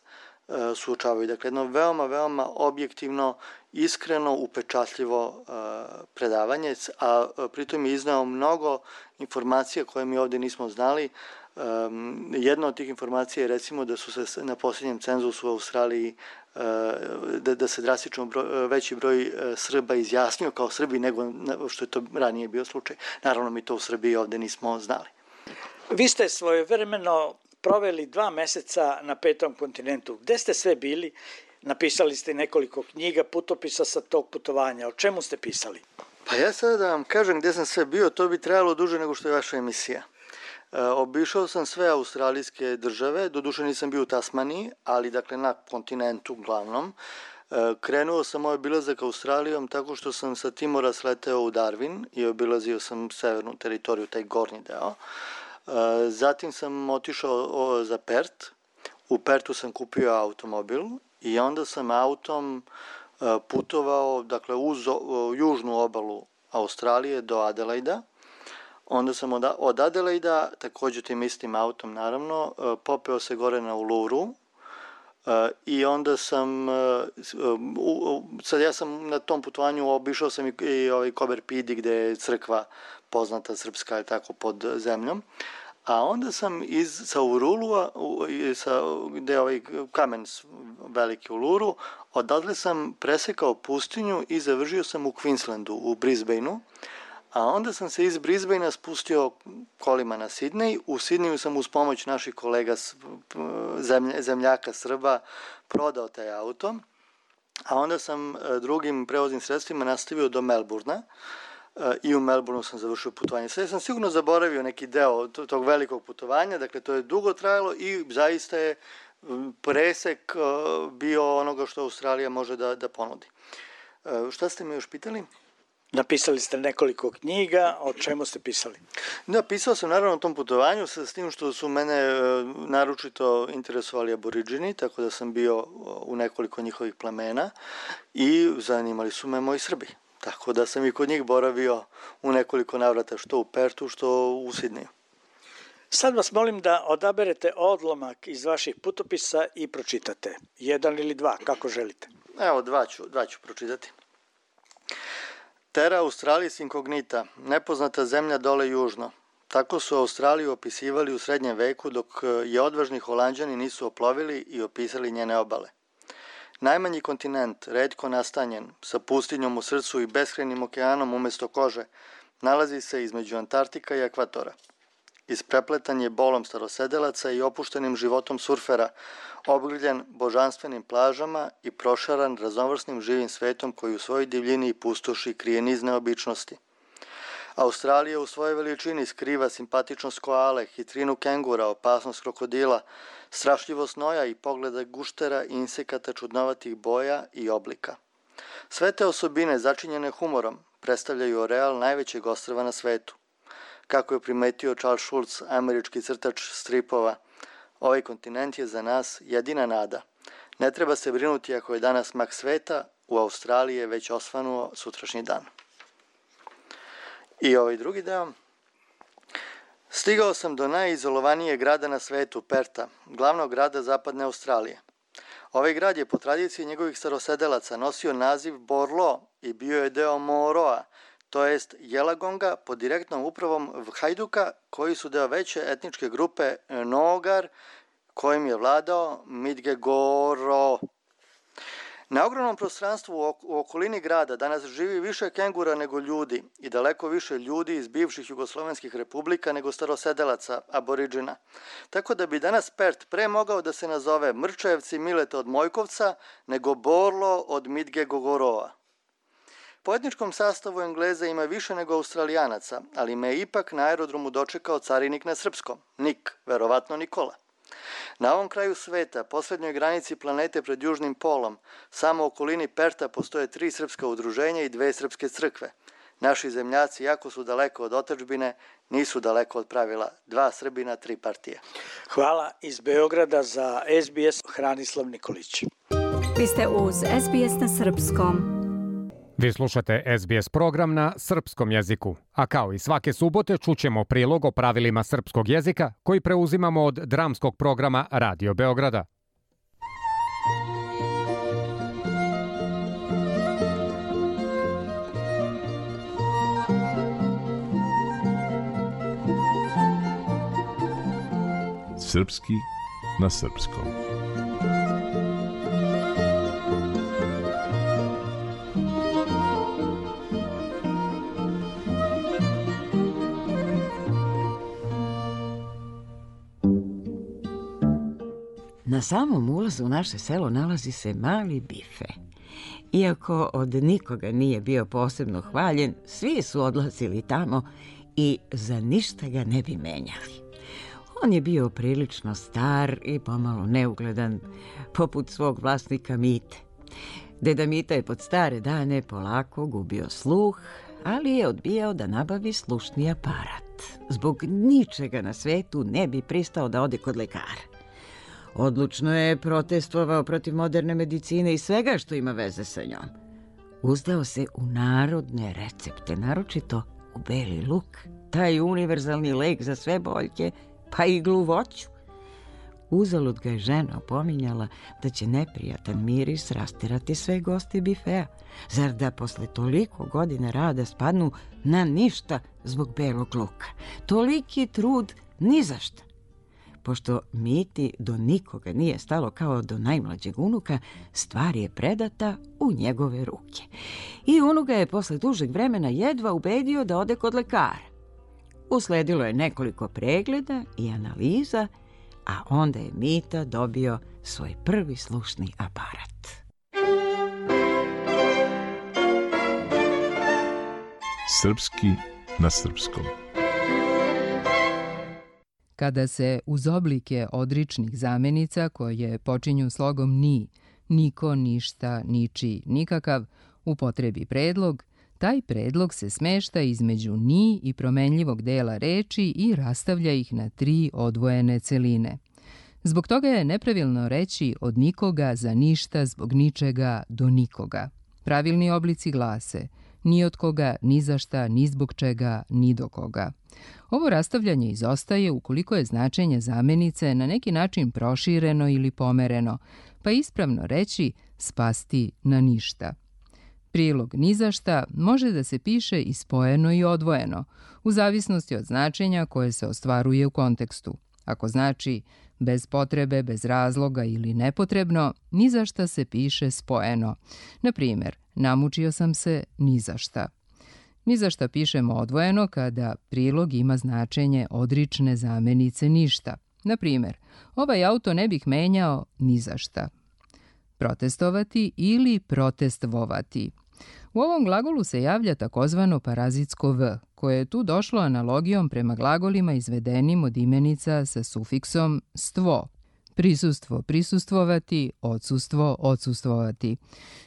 suočavaju. Dakle, jedno veoma, veoma objektivno, iskreno, upečatljivo predavanje, a pritom je iznao mnogo informacija koje mi ovde nismo znali. Jedna od tih informacija je recimo da su se na posljednjem cenzusu u Australiji da, da se drastično broj, veći broj Srba izjasnio kao Srbi nego što je to ranije bio slučaj. Naravno mi to u Srbiji ovde nismo znali. Vi ste svojevremeno proveli dva meseca na petom kontinentu. Gde ste sve bili? Napisali ste nekoliko knjiga, putopisa sa tog putovanja. O čemu ste pisali? Pa ja sada da vam kažem gde sam sve bio, to bi trebalo duže nego što je vaša emisija. E, obišao sam sve australijske države, doduše nisam bio u Tasmaniji, ali dakle na kontinentu uglavnom. E, krenuo sam moj obilazak Australijom tako što sam sa Timora sleteo u Darwin i obilazio sam severnu teritoriju, taj gornji deo. Zatim sam otišao za Pert. U Pertu sam kupio automobil i onda sam autom putovao dakle uz južnu obalu Australije do Adelaida. Onda sam od, od Adelaida, takođe tim istim autom naravno, popeo se gore na Uluru, i onda sam, sad ja sam na tom putovanju obišao sam i, i ovaj Kober Pidi gde je crkva poznata srpska, je tako, pod zemljom. A onda sam iz, sa Urulua, sa, gde je ovaj kamen veliki Uluru, odatle sam presekao pustinju i završio sam u Queenslandu, u Brisbaneu. A onda sam se iz Brisbanea spustio kolima na Sidney. U Sidneju sam uz pomoć naših kolega zemlja, zemljaka Srba prodao taj auto. A onda sam e, drugim prevoznim sredstvima nastavio do Melburna e, i u Melbourneu sam završio putovanje. Sve sam sigurno zaboravio neki deo tog velikog putovanja, dakle to je dugo trajalo i zaista je presek e, bio onoga što Australija može da, da ponudi. Šta ste me još pitali? Napisali ste nekoliko knjiga, o čemu ste pisali? Da, pisao sam naravno o tom putovanju, sa s tim što su mene e, naročito interesovali aboriđini, tako da sam bio u nekoliko njihovih plemena i zanimali su me moji Srbi. Tako da sam i kod njih boravio u nekoliko navrata, što u Pertu, što u Sidneju. Sad vas molim da odaberete odlomak iz vaših putopisa i pročitate. Jedan ili dva, kako želite. Evo, dva ću, dva ću pročitati. Terra Australis incognita, nepoznata zemlja dole južno. Tako su Australiju opisivali u srednjem veku dok e, je odvažni holandjani nisu oplovili i opisali njene obale. Najmanji kontinent, redko nastanjen, sa pustinjom u srcu i beskrenim okeanom umesto kože, nalazi se između Antarktika i ekvatora – isprepletan je bolom starosedelaca i opuštenim životom surfera, obgrljen božanstvenim plažama i prošaran raznovrsnim živim svetom koji u svojoj divljini i pustoši krije niz neobičnosti. Australija u svojoj veličini skriva simpatičnost koale, hitrinu kengura, opasnost krokodila, strašljivost noja i pogleda guštera i insekata čudnovatih boja i oblika. Sve te osobine, začinjene humorom, predstavljaju oreal najvećeg ostrava na svetu – Kako je primetio Charles Schulz, američki crtač stripova, ovaj kontinent je za nas jedina nada. Ne treba se brinuti ako je danas mak sveta, u Australiji je već osvanuo sutrašnji dan. I ovaj drugi deo. Stigao sam do najizolovanije grada na svetu, Perta, glavnog grada zapadne Australije. Ovaj grad je po tradiciji njegovih starosedelaca nosio naziv Borlo i bio je deo Moroa, to jest Jelagonga pod direktnom upravom Hajduka koji su deo veće etničke grupe Nogar kojim je vladao Midge Goro. Na ogromnom prostranstvu u okolini grada danas živi više kengura nego ljudi i daleko više ljudi iz bivših jugoslovenskih republika nego starosedelaca, aboriđina. Tako da bi danas Pert pre mogao da se nazove Mrčajevci Mileta od Mojkovca nego Borlo od Midge Gogoroa. Po etničkom sastavu Engleza ima više nego Australijanaca, ali me je ipak na aerodromu dočekao carinik na srpskom, Nik, verovatno Nikola. Na ovom kraju sveta, poslednjoj granici planete pred južnim polom, samo u okolini Perta postoje tri srpska udruženja i dve srpske crkve. Naši zemljaci, jako su daleko od otačbine, nisu daleko od pravila. Dva Srbina, tri partije. Hvala iz Beograda za SBS Hranislav Nikolić. Vi ste uz SBS na Srpskom. Vi slušate SBS program na srpskom jeziku, a kao i svake subote čućemo prilog o pravilima srpskog jezika koji preuzimamo od dramskog programa Radio Beograda. Srpski na srpskom. Na samom ulazu u naše selo nalazi se mali bife. Iako od nikoga nije bio posebno hvaljen, svi su odlazili tamo i za ništa ga ne bi menjali. On je bio prilično star i pomalo neugledan, poput svog vlasnika Mite. Deda Mita je pod stare dane polako gubio sluh, ali je odbijao da nabavi slušni aparat. Zbog ničega na svetu ne bi pristao da ode kod lekara. Odlučno je protestovao protiv moderne medicine i svega što ima veze sa njom. Uzdao se u narodne recepte, naročito u beli luk, taj univerzalni lek za sve boljke, pa i gluvoću. Uzalud ga je žena opominjala da će neprijatan miris rastirati sve goste bifea. Zar da posle toliko godina rada spadnu na ništa zbog belog luka? Toliki trud ni za šta. Pošto Miti do nikoga nije stalo kao do najmlađeg unuka, stvar je predata u njegove ruke. I unuga je posle dužeg vremena jedva ubedio da ode kod lekara. Usledilo je nekoliko pregleda i analiza, a onda je Mita dobio svoj prvi slušni aparat. Srpski na srpskom. Kada se uz oblike odričnih zamenica koje počinju slogom ni, niko, ništa, niči, nikakav, upotrebi predlog, taj predlog se smešta između ni i promenljivog dela reči i rastavlja ih na tri odvojene celine. Zbog toga je nepravilno reći od nikoga za ništa zbog ničega do nikoga. Pravilni oblici glase ni od koga, ni za šta, ni zbog čega, ni do koga. Ovo rastavljanje izostaje ukoliko je značenje zamenice na neki način prošireno ili pomereno, pa ispravno reći spasti na ništa. Prilog ni za šta može da se piše i spojeno i odvojeno, u zavisnosti od značenja koje se ostvaruje u kontekstu. Ako znači bez potrebe, bez razloga ili nepotrebno, ni za šta se piše spojeno. Na primjer, namučio sam se ni za šta. Ni za šta pišemo odvojeno kada prilog ima značenje odrične zamenice ništa. Na primjer, ovaj auto ne bih menjao ni za šta. Protestovati ili protestvovati. U ovom glagolu se javlja takozvano parazitsko v, koje je tu došlo analogijom prema glagolima izvedenim od imenica sa sufiksom stvo, prisustvo prisustvovati, odsustvo odsustvovati.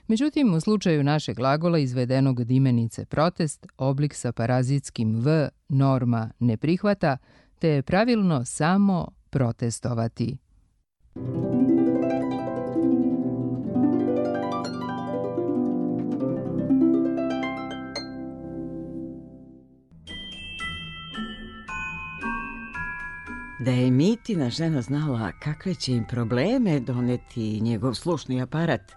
Međutim, u slučaju našeg glagola izvedenog od imenice protest, oblik sa parazitskim v norma ne prihvata, te je pravilno samo protestovati. Da je Mitina žena znala kakve će im probleme doneti njegov slušni aparat,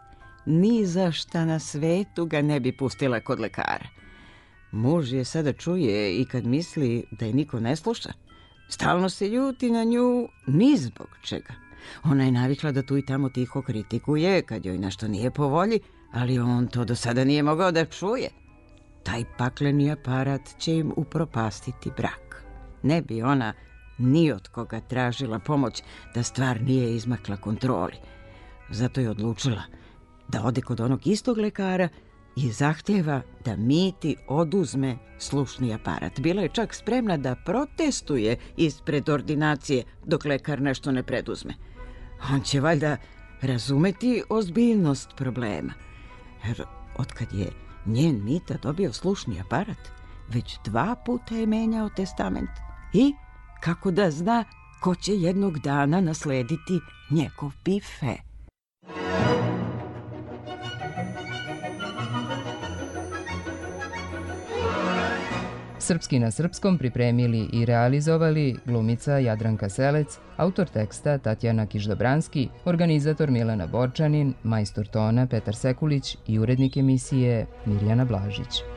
ni za šta na svetu ga ne bi pustila kod lekara. Muž je sada čuje i kad misli da je niko ne sluša, stalno se ljuti na nju ni zbog čega. Ona je navikla da tu i tamo tiho kritikuje kad joj nešto nije po volji, ali on to do sada nije mogao da čuje. Taj pakleni aparat će im upropastiti brak. Ne bi ona ni od koga tražila pomoć da stvar nije izmakla kontroli. Zato je odlučila da ode kod onog istog lekara i zahtjeva da Miti oduzme slušni aparat. Bila je čak spremna da protestuje ispred ordinacije dok lekar nešto ne preduzme. On će valjda razumeti ozbiljnost problema. Jer otkad je njen Mita dobio slušni aparat, već dva puta je menjao testament i kako da zna ko će jednog dana naslediti njegov bife. Srpski na srpskom pripremili i realizovali glumica Jadranka Selec, autor teksta Tatjana Kiždobranski, organizator Milana Borčanin, majstor tona Petar Sekulić i urednik emisije Mirjana Blažić.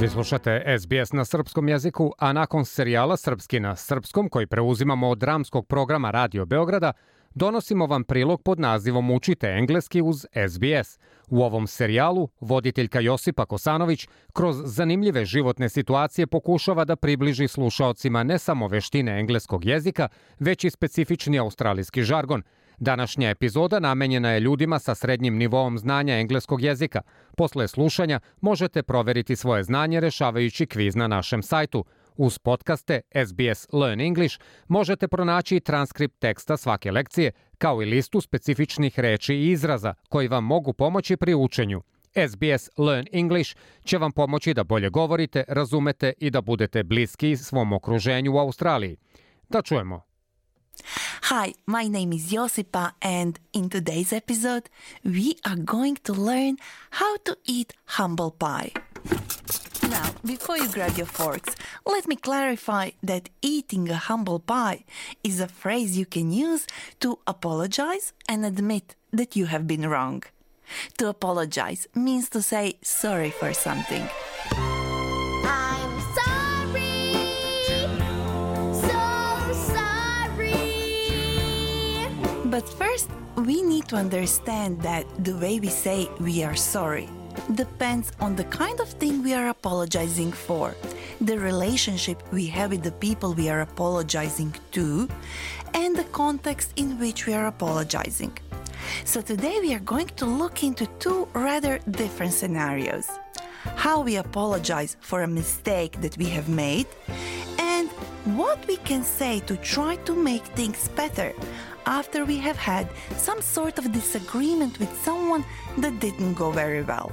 Vi slušate SBS na srpskom jeziku, a nakon serijala Srpski na srpskom koji preuzimamo od dramskog programa Radio Beograda, donosimo vam prilog pod nazivom Učite engleski uz SBS. U ovom serijalu voditeljka Josipa Kosanović kroz zanimljive životne situacije pokušava da približi slušaocima ne samo veštine engleskog jezika, već i specifični australijski žargon – Današnja epizoda namenjena je ljudima sa srednjim nivoom znanja engleskog jezika. Posle slušanja možete proveriti svoje znanje rešavajući kviz na našem sajtu. Uz podcaste SBS Learn English možete pronaći i transkript teksta svake lekcije, kao i listu specifičnih reči i izraza koji vam mogu pomoći pri učenju. SBS Learn English će vam pomoći da bolje govorite, razumete i da budete bliski svom okruženju u Australiji. Da čujemo. Hi, my name is Josipa, and in today's episode, we are going to learn how to eat humble pie. Now, before you grab your forks, let me clarify that eating a humble pie is a phrase you can use to apologize and admit that you have been wrong. To apologize means to say sorry for something. But first, we need to understand that the way we say we are sorry depends on the kind of thing we are apologizing for, the relationship we have with the people we are apologizing to, and the context in which we are apologizing. So today we are going to look into two rather different scenarios. How we apologize for a mistake that we have made and what we can say to try to make things better after we have had some sort of disagreement with someone that didn't go very well.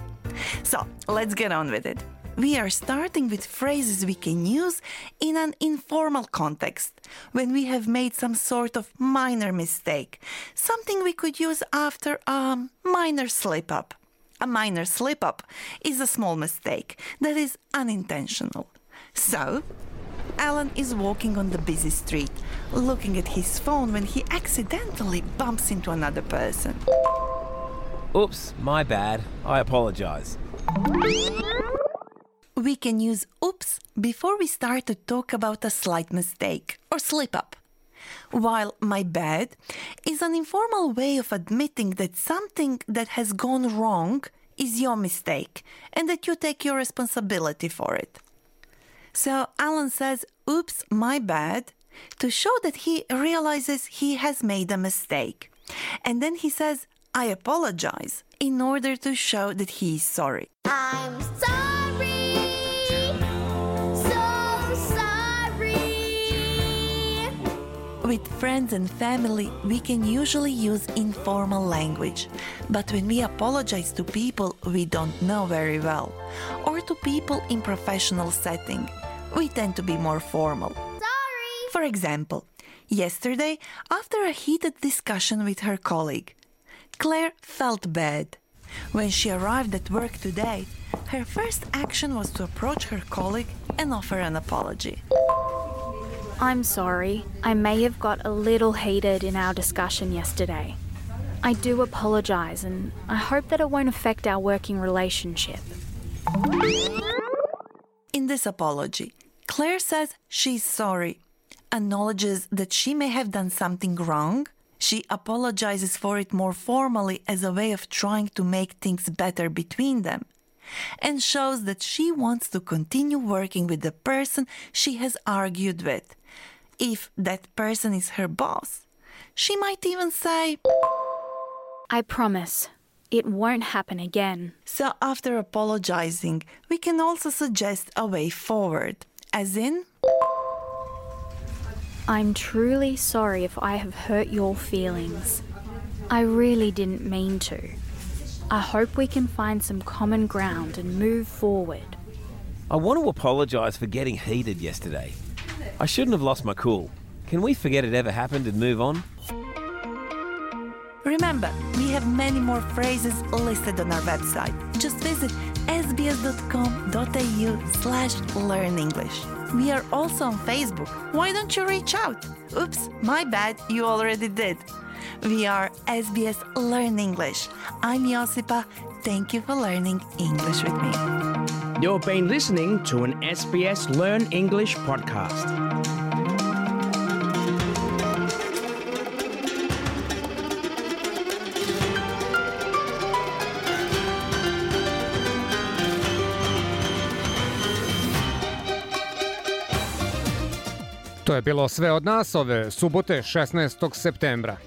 So let's get on with it. We are starting with phrases we can use in an informal context when we have made some sort of minor mistake, something we could use after a minor slip up. A minor slip up is a small mistake that is unintentional. So, Alan is walking on the busy street, looking at his phone when he accidentally bumps into another person. Oops, my bad. I apologize. We can use oops before we start to talk about a slight mistake or slip up. While my bad is an informal way of admitting that something that has gone wrong is your mistake and that you take your responsibility for it. So Alan says, oops, my bad, to show that he realizes he has made a mistake. And then he says, I apologize, in order to show that he is sorry. I'm sorry, so sorry. With friends and family, we can usually use informal language. But when we apologize to people we don't know very well, or to people in professional setting, we tend to be more formal. Sorry. For example, yesterday, after a heated discussion with her colleague, Claire felt bad. When she arrived at work today, her first action was to approach her colleague and offer an apology. I'm sorry. I may have got a little heated in our discussion yesterday. I do apologize and I hope that it won't affect our working relationship. In this apology, Claire says she's sorry, acknowledges that she may have done something wrong. She apologizes for it more formally as a way of trying to make things better between them, and shows that she wants to continue working with the person she has argued with. If that person is her boss, she might even say, I promise it won't happen again. So, after apologizing, we can also suggest a way forward, as in, I'm truly sorry if I have hurt your feelings. I really didn't mean to. I hope we can find some common ground and move forward. I want to apologise for getting heated yesterday. I shouldn't have lost my cool. Can we forget it ever happened and move on? Remember, we have many more phrases listed on our website. Just visit sbs.com.au slash learn English. We are also on Facebook. Why don't you reach out? Oops, my bad, you already did. We are SBS Learn English. I'm Josipa. Thank you for learning English with me. You've been listening to an SBS Learn English podcast. Je bilo sve od nas ove subote 16. septembra.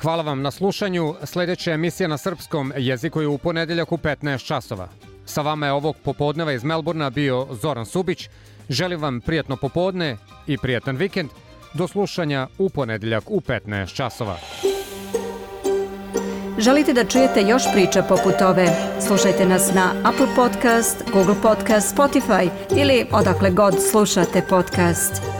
Hvala vam na slušanju. Sledeća emisija na srpskom jeziku je u ponedeljak u 15 časova. Sa vama je ovog popodneva iz Melburna bio Zoran Subić. Želim vam prijatno popodne i prijatan vikend. Do slušanja u ponedeljak u 15 časova. Želite da čujete još priča poput ove? Slušajte nas na Apple Podcast, Google Podcast, Spotify ili odakle god slušate podcast.